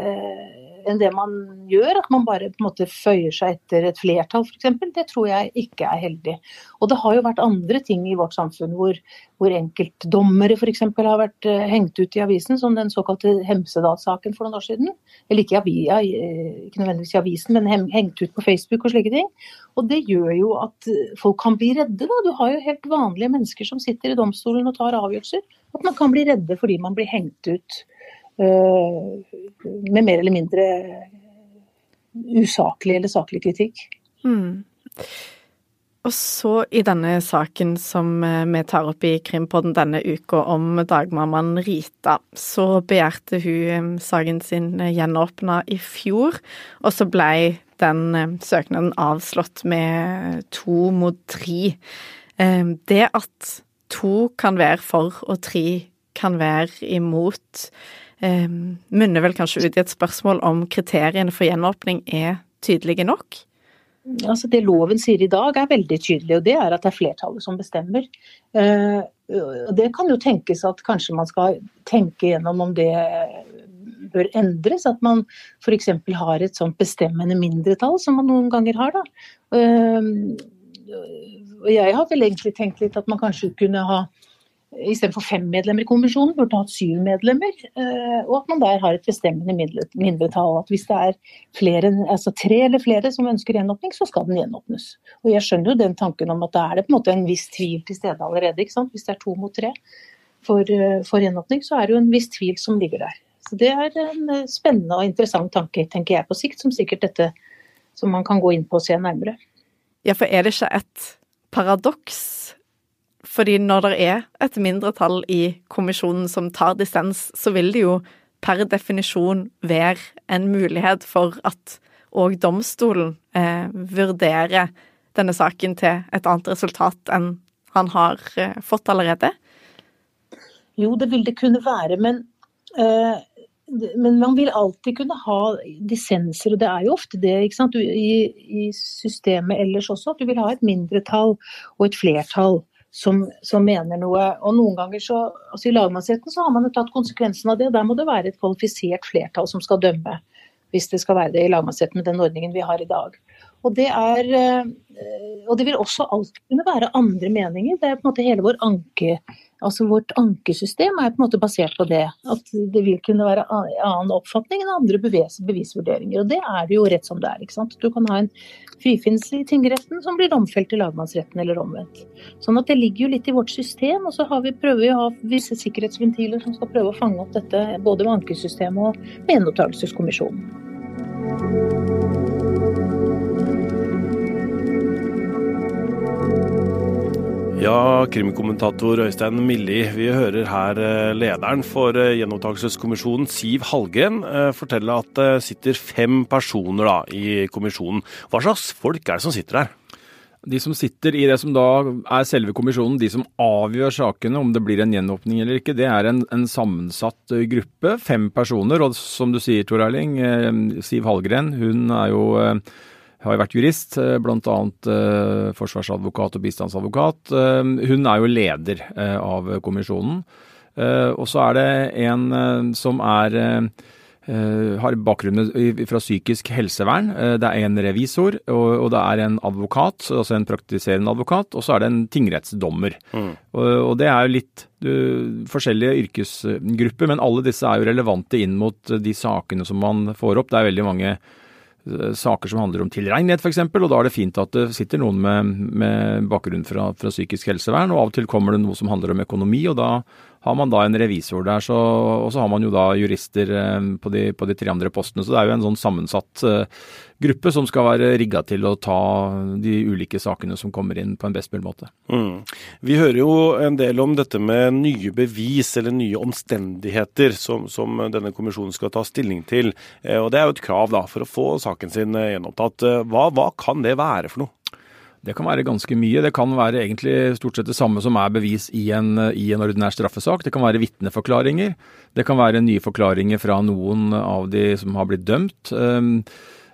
enn det man gjør. At man bare på en måte føyer seg etter et flertall f.eks. Det tror jeg ikke er heldig. Og det har jo vært andre ting i vårt samfunn hvor, hvor enkeltdommere f.eks. har vært uh, hengt ut i avisen, som den såkalte Hemsedal-saken for noen år siden. Eller ikke, avia, ikke nødvendigvis i avisen, men hengt ut på Facebook og slike ting. Og det gjør jo at folk kan bli redde. Da. Du har jo helt vanlige mennesker som sitter i domstolen og tar avgjørelser. At man kan bli redde fordi man blir hengt ut Eh, med mer eller mindre usaklig eller saklig kritikk. Mm. Og så i denne saken som eh, vi tar opp i Krimpodden denne uka om dagmammaen Rita, så begjærte hun eh, saken sin gjenåpna i fjor, og så blei den søknaden avslått med to mot tre. Det at to kan være for og tre kan være imot, eh, munner vel kanskje ut i et spørsmål om kriteriene for gjenåpning er tydelige nok? Altså Det loven sier i dag er veldig tydelig, og det er at det er flertallet som bestemmer. Eh, det kan jo tenkes at kanskje man skal tenke gjennom om det bør endres. At man f.eks. har et sånt bestemmende mindretall, som man noen ganger har. da. Eh, og jeg har vel egentlig tenkt litt at man kanskje kunne ha istedenfor fem medlemmer i kommisjonen, burde hatt syv medlemmer. Eh, og at man der har et bestemmende mindretall. At hvis det er flere, altså tre eller flere som ønsker gjenåpning, så skal den gjenåpnes. Og jeg skjønner jo den tanken om at da er det på en måte en viss tvil til stede allerede. ikke sant? Hvis det er to mot tre for, eh, for gjenåpning, så er det jo en viss tvil som ligger der. Så Det er en eh, spennende og interessant tanke, tenker jeg på sikt, som sikkert dette som man kan gå inn på og se nærmere. Ja, for er det ikke et paradoks fordi når det er et mindretall i kommisjonen som tar dissens, så vil det jo per definisjon være en mulighet for at òg domstolen eh, vurderer denne saken til et annet resultat enn han har eh, fått allerede? Jo, det vil det kunne være, men, eh, men man vil alltid kunne ha dissenser, og det er jo ofte det I, I, systemet ellers også, at du vil ha et mindretall og et flertall som, som, mener noe. Og noen ganger så, altså I lagmannsretten så har man jo tatt konsekvensen av det. Der må det være et kvalifisert flertall som skal dømme, hvis det skal være det i lagmannsretten med den ordningen vi har i dag. Og det, er, eh, og det vil også alltid kunne være andre meninger. Det er på en måte hele vår anke, altså Vårt ankesystem er på en måte basert på det. At det vil kunne være annen oppfatning enn andre bevis, bevisvurderinger. Og det er det jo rett som det er. ikke sant? Du kan ha en frifinnelse i tingretten som blir domfelt i lagmannsretten eller omvendt. Sånn at det ligger jo litt i vårt system. Og så har vi, prøver vi å ha visse sikkerhetsventiler som skal prøve å fange opp dette både med ankesystemet og med gjenopptakelseskommisjonen. Ja, krimkommentator Øystein Milli, vi hører her eh, lederen for eh, gjenopptakelseskommisjonen, Siv Hallgren, eh, fortelle at det sitter fem personer da, i kommisjonen. Hva slags folk er det som sitter der? De som sitter i det som da er selve kommisjonen, de som avgjør sakene, om det blir en gjenåpning eller ikke, det er en, en sammensatt gruppe. Fem personer. Og som du sier, Tor Erling, Siv Hallgren, hun er jo har jo vært jurist, eh, bl.a. Eh, forsvarsadvokat og bistandsadvokat. Eh, hun er jo leder av kommisjonen. Og så er det en som er har bakgrunn fra psykisk helsevern. Det er en revisor, og, det er en advokat, altså en praktiserende advokat, og så er det en tingrettsdommer. Mm. Og, det er jo litt forskjellige yrkesgrupper, men alle disse er jo relevante inn mot de sakene som man får opp. Det er veldig mange saker som handler om tilregnelighet f.eks., og da er det fint at det sitter noen med, med bakgrunn fra, fra, psykisk helsevern, og av og til kommer det noe som handler om økonomi, og da har man da en revisor der, så, og så har man jo da jurister eh, på de, på de, tre andre postene. Så det er jo en sånn sammensatt uh, gruppe som skal være rigga til å ta de ulike sakene som kommer inn på en best mulig måte. Mm. Vi hører jo en del om dette med nye bevis eller nye omstendigheter som, som denne kommisjonen skal ta stilling til. Uh, og Det er jo et krav da, for å få saken sin gjenopptatt. Hva, hva kan det være for noe? Det kan være ganske mye. Det kan være egentlig stort sett det samme som er bevis i en, i en ordinær straffesak. Det kan være vitneforklaringer. Det kan være nye forklaringer fra noen av de som har blitt dømt. Ehm,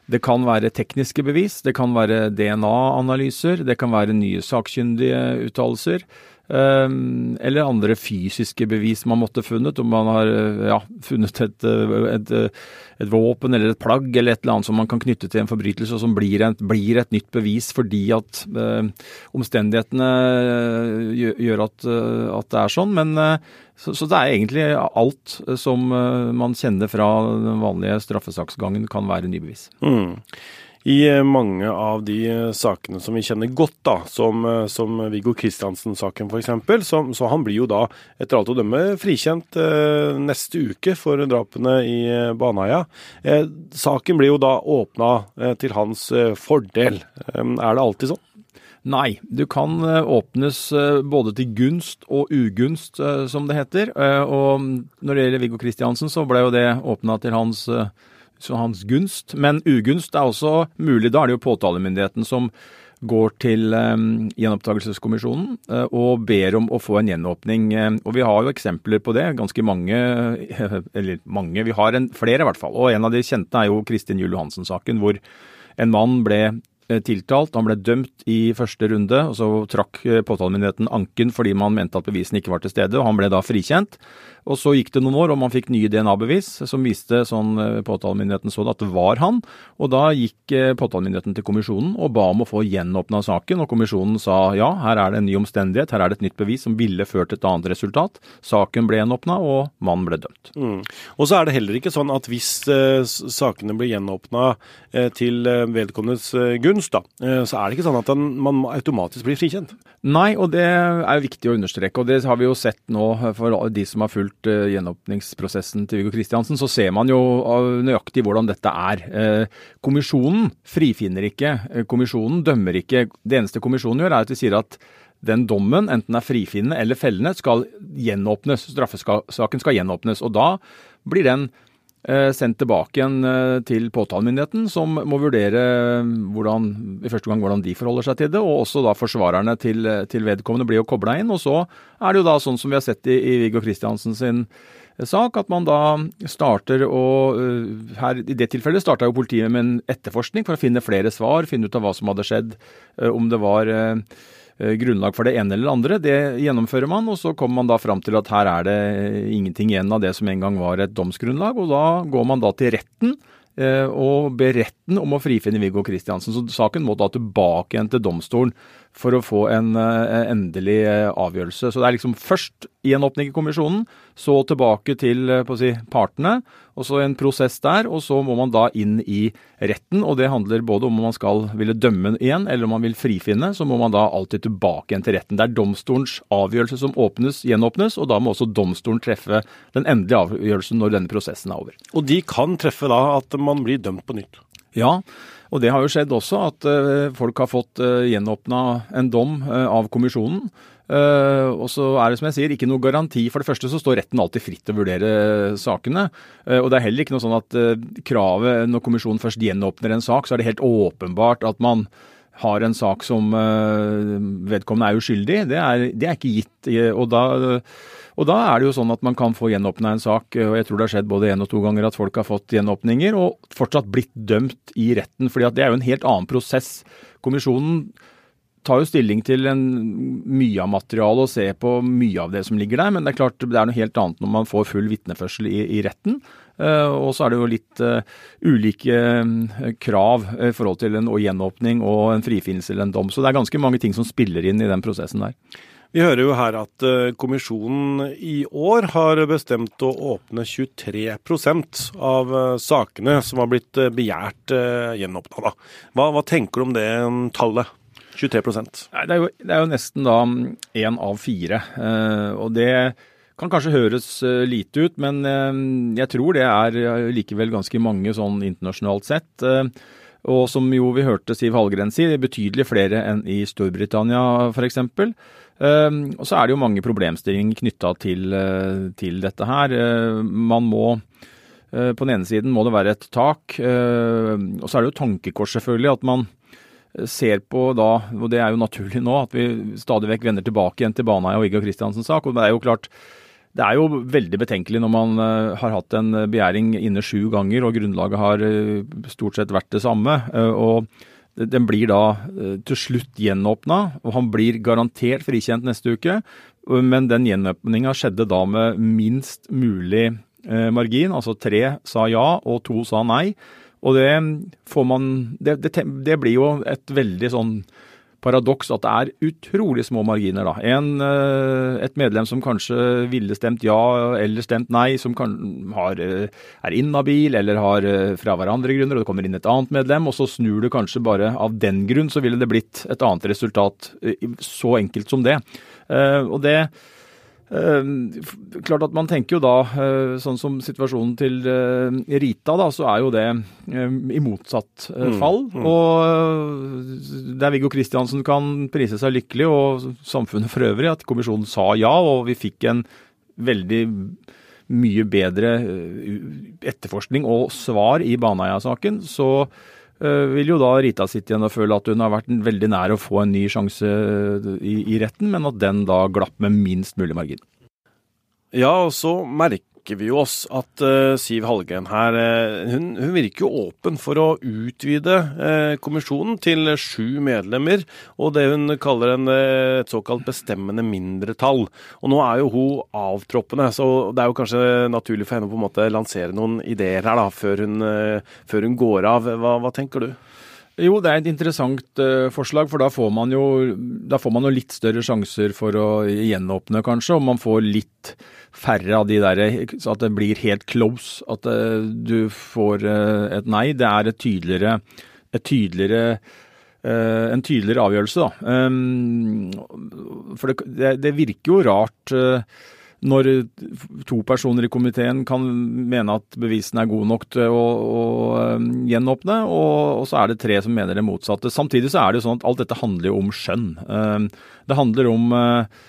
det kan være tekniske bevis. Det kan være DNA-analyser. Det kan være nye sakkyndige uttalelser. Ehm, eller andre fysiske bevis man måtte funnet. Om man har ja, funnet et, et, et, våpen eller et plagg eller et eller annet som man kan knytte til en forbrytelse, og som blir et, blir et nytt bevis fordi at uh, omstendighetene gjør, at, at, det er sånn. Men så, så, det er egentlig alt som man kjenner fra den vanlige straffesaksgangen kan være ny bevis. Mm. I eh, mange av de eh, sakene som vi kjenner godt, da, som, eh, som Viggo Kristiansen-saken f.eks., så, så han blir jo da etter alt å dømme frikjent eh, neste uke for drapene i Baneheia. Eh, saken blir jo da åpna eh, til hans fordel. er det alltid sånn? Nei, du kan åpnes både til gunst og ugunst, som det heter. Og når det gjelder Viggo Kristiansen, så ble jo det åpna til hans så hans gunst. Men ugunst er også mulig. Da er det jo påtalemyndigheten som går til um, gjenopptakelseskommisjonen uh, og ber om å få en gjenåpning. Uh, og vi har jo eksempler på det, ganske mange. (laughs) Eller mange, vi har en, flere i hvert fall. Og en av de kjente er jo Kristin Juel Johansen-saken, hvor en mann ble tiltalt. Han ble dømt i første runde, og så trakk påtalemyndigheten anken fordi man mente at bevisene ikke var til stede, og han ble da frikjent. Og så gikk det noen år, og man fikk nye DNA-bevis som viste sånn eh, påtalemyndigheten så det at det var han. Og da gikk eh, påtalemyndigheten til kommisjonen og ba om å få gjenåpna saken, og kommisjonen sa ja, her er det en ny omstendighet, her er det et nytt bevis som ville ført til et annet resultat. Saken ble gjenåpna, og mannen ble dømt. Mm. Og så er det heller ikke sånn at hvis eh, sakene blir gjenåpna eh, til vedkommendes gunst, da, så er det ikke sånn at den, man automatisk blir frikjent? Nei, og det er viktig å understreke. Og det har vi jo sett nå for de som har fulgt uh, gjenåpningsprosessen til Viggo Kristiansen, så ser man jo uh, nøyaktig hvordan dette er. Kommisjonen frifinner ikke. kommisjonen dømmer ikke. Det eneste kommisjonen gjør, er at de sier at den dommen, enten er frifinnende eller fellende, skal gjenåpnes. Straffesaken skal gjenåpnes. Og da blir den sendt tilbake igjen til påtalemyndigheten, som må vurdere hvordan, i første gang hvordan de forholder seg til det, og også da forsvarerne til, til vedkommende blir jo kobla inn. Og så er det jo da sånn som vi har sett i, i Viggo Kristiansen sin sak, at man da starter å her, I det tilfellet starta jo politiet med en etterforskning for å finne flere svar, finne ut av hva som hadde skjedd, om det var grunnlag for det ene eller andre. Det gjennomfører man, og så kommer man da fram til at her er det ingenting igjen av det som en gang var et domsgrunnlag, og da går man da til retten og ber retten om å frifinne Viggo Kristiansen. Så saken må da tilbake igjen til domstolen for å få en endelig avgjørelse. Så det er liksom først gjenåpning i kommisjonen, så tilbake til si, partene, og så en prosess der. Og så må man da inn i retten, og det handler både om om man skal ville dømme igjen, eller om man vil frifinne. Så må man da alltid tilbake igjen til retten. Det er domstolens avgjørelse som åpnes, gjenåpnes, og da må også domstolen treffe den endelige avgjørelsen når denne prosessen er over. Og de kan treffe da at man blir dømt på nytt? Ja, og det har jo skjedd også at folk har fått gjenåpna en dom av kommisjonen. Uh, og så er det som jeg sier, ikke noe garanti. For det første så står retten alltid fritt til å vurdere sakene. Uh, og det er heller ikke noe sånn at uh, kravet når kommisjonen først gjenåpner en sak, så er det helt åpenbart at man har en sak som vedkommende er uskyldig. Det er, det er ikke gitt. Og da, og da, er det jo sånn at man kan få gjenåpna en sak, og jeg tror det har skjedd både én og to ganger at folk har fått gjenåpninger og fortsatt blitt dømt i retten. fordi det er jo en helt annen prosess. Kommisjonen tar jo stilling til en, mye av materialet og ser på mye av det som ligger der, men det er klart det er noe helt annet når man får full vitneførsel i, i, retten. Uh, og så er det jo litt uh, ulike uh, krav i forhold til en gjenåpning og en frifinnelse eller en dom. Så det er ganske mange ting som spiller inn i den prosessen der. Vi hører jo her at kommisjonen i år har bestemt å åpne 23% av sakene som har blitt begjært gjenåpna. Hva, hva tenker du om det tallet? 23 Nei, det, er jo, det er jo nesten da én av fire. Eh, og det kan kanskje høres eh, lite ut, men eh, jeg tror det er likevel ganske mange sånn internasjonalt sett. Og som jo vi hørte Siv Hallgren si, det er betydelig flere enn i Storbritannia f.eks. Og så er det jo mange problemstillinger knytta til, til, dette her. Man må På den ene siden må det være et tak. Og så er det jo tankekors, selvfølgelig, at man ser på da, og det er jo naturlig nå, at vi stadig vekk vender tilbake igjen til Baneheia og Viggo Kristiansens sak. og Det er jo klart, det er jo veldig betenkelig når man har hatt en begjæring inne sju ganger, og grunnlaget har stort sett vært det samme. Og Den blir da til slutt gjenåpna, og han blir garantert frikjent neste uke. Men den gjenåpninga skjedde da med minst mulig margin. Altså tre sa ja, og to sa nei. Og det får man det, det, det, blir jo et veldig sånn paradoks at det er utrolig små marginer, da. En, eh, et medlem som kanskje ville stemt ja eller stemt nei, som kan, har, eh, er inhabil eller har eh, fra hverandre grunner, og det kommer inn et annet medlem, og så snur det kanskje bare av den grunn, så ville det blitt et annet resultat. Så enkelt som det. Og det klart at Man tenker jo da, uh, sånn som situasjonen til uh, Rita, da, så er jo det i motsatt mm, fall. Mm. Og der Viggo Kristiansen kan prise seg lykkelig, og samfunnet for øvrig, at kommisjonen sa ja, og vi fikk en veldig mye bedre etterforskning og svar i Baneheia-saken, så Eh, vil jo da Rita sitte igjen og føle at hun har vært veldig nær å få en ny sjanse i, i retten, men at den da glapp med minst mulig margin. Ja, og så merker merker vi jo oss at uh, Siv Hallgren her uh, hun, hun, virker jo åpen for å utvide uh, kommisjonen til sju medlemmer, og det hun kaller en, et såkalt bestemmende mindretall. Og nå er jo hun avtroppende, så det er jo kanskje naturlig for henne å på en måte lansere noen ideer her da, før hun, før hun går av. Hva, hva tenker du? Jo, det er et interessant uh, forslag, for da får, jo, da får man jo litt større sjanser for å gjenåpne, kanskje. Og man får litt færre av de der Så at det blir helt close. At uh, du får uh, et nei. Det er et tydeligere, et tydeligere en tydeligere avgjørelse, da. Um, for det, det, det, virker jo rart når to personer i komiteen kan mene at bevisene er gode nok til å, å um, gjenåpne, og, og, så er det tre som mener det motsatte. Samtidig så er det jo sånn at alt dette handler jo om skjønn. Um, det handler om uh,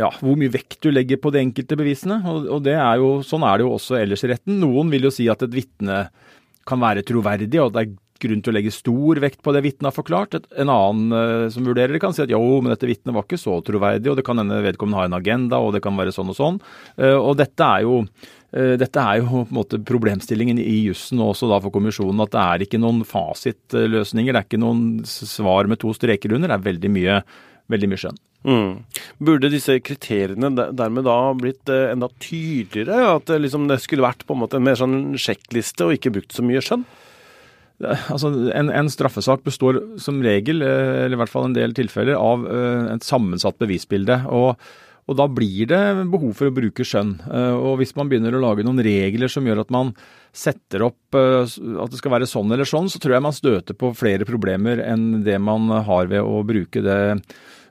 ja, hvor mye vekt du legger på de enkelte bevisene. og, og er jo, Sånn er det jo også ellers i retten. Noen vil jo si at et vitne kan være troverdig, og at det er grunn til å legge stor vekt på det vitnet har forklart. En annen uh, som vurderer det, kan si at jo, men dette vitnet var ikke så troverdig, og det kan hende vedkommende ha en agenda, og det kan være sånn og sånn. Uh, og dette er jo uh, dette er jo på en måte problemstillingen i jussen også da for kommisjonen, at det er ikke noen fasitløsninger. Det er ikke noen svar med to streker under. Det er veldig mye, veldig mye skjønn. Mm. Burde disse kriteriene dermed da blitt enda tydeligere? At liksom det skulle vært på en måte en mer sånn sjekkliste og ikke brukt så mye skjønn? Altså, en, en, straffesak består som regel, eh, eller i hvert fall en del tilfeller, av eh, et sammensatt bevisbilde. Og, og, da blir det behov for å bruke skjønn. Eh, og hvis man begynner å lage noen regler som gjør at man setter opp at det skal være sånn eller sånn, så tror jeg man støter på flere problemer enn det man har ved å bruke det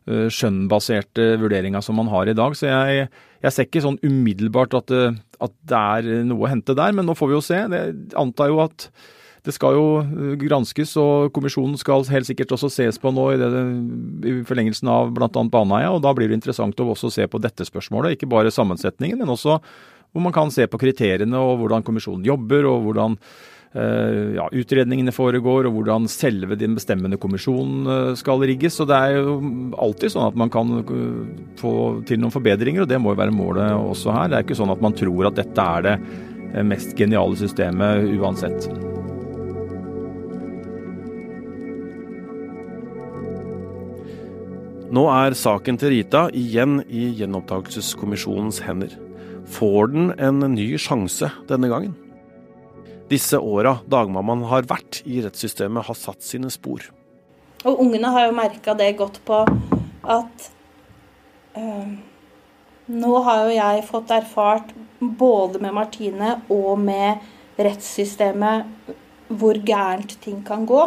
skjønnbaserte vurderinga som man har i dag. Så jeg, jeg ser ikke sånn umiddelbart at det, at det, er noe å hente der, men nå får vi jo se. Jeg antar jo at det skal jo eh, granskes, og kommisjonen skal helt sikkert også ses på nå i, det, i forlengelsen av bl.a. Baneheia. og Da blir det interessant å også se på dette spørsmålet. Ikke bare sammensetningen, men også hvor man kan se på kriteriene og hvordan kommisjonen jobber, og hvordan eh, ja, utredningene foregår, og hvordan selve den bestemmende kommisjonen eh, skal rigges. Så det er jo alltid sånn at man kan få til noen forbedringer, og det må jo være målet også her. Det er ikke sånn at man tror at dette er det mest geniale systemet uansett. Nå er saken til Rita igjen i gjenopptakelseskommisjonens hender. Får den en ny sjanse denne gangen? Disse åra dagmammaen har vært i rettssystemet, har satt sine spor. Og ungene har jo merka det godt på at øh, nå har jo jeg fått erfart både med Martine og med rettssystemet hvor gærent ting kan gå.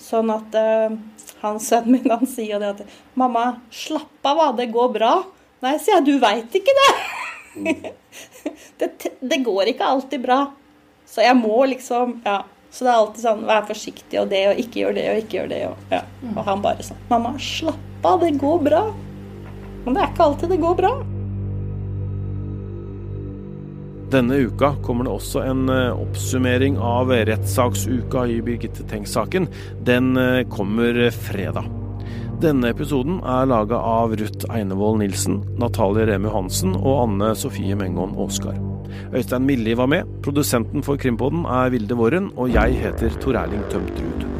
Sånn at uh, han sønnen min han sier jo det at 'Mamma, slapp av. Det går bra.' Nei, sier jeg. Du veit ikke det. (laughs) det. det. går ikke alltid bra. Så jeg må liksom Ja. Så det er alltid sånn Vær forsiktig og det, og ikke gjør det, og ikke gjør det. Og, ja. og han bare sånn 'Mamma, slapp av. Det går bra.' Men det er ikke alltid det går bra. Denne uka kommer det også en eh, oppsummering av rettssaksuka i Birgitte Tengs-saken. Den eh, kommer fredag. Denne episoden er laga av Ruth Einevold Nilsen, Natalie Remu Hansen og Anne Sofie Mengon Aasgard. Øystein Milli var med, produsenten for Krimpodden er Vilde Våren, og jeg heter Tor Erling Tømtrud.